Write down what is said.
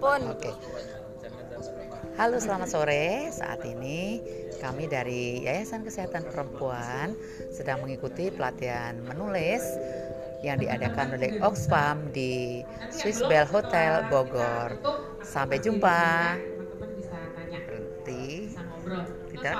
Pun. Oke. Halo, selamat sore. Saat ini kami dari Yayasan Kesehatan Perempuan sedang mengikuti pelatihan menulis yang diadakan oleh Oxfam di Swiss Bell Hotel Bogor. Sampai jumpa. Berhenti. Tidak.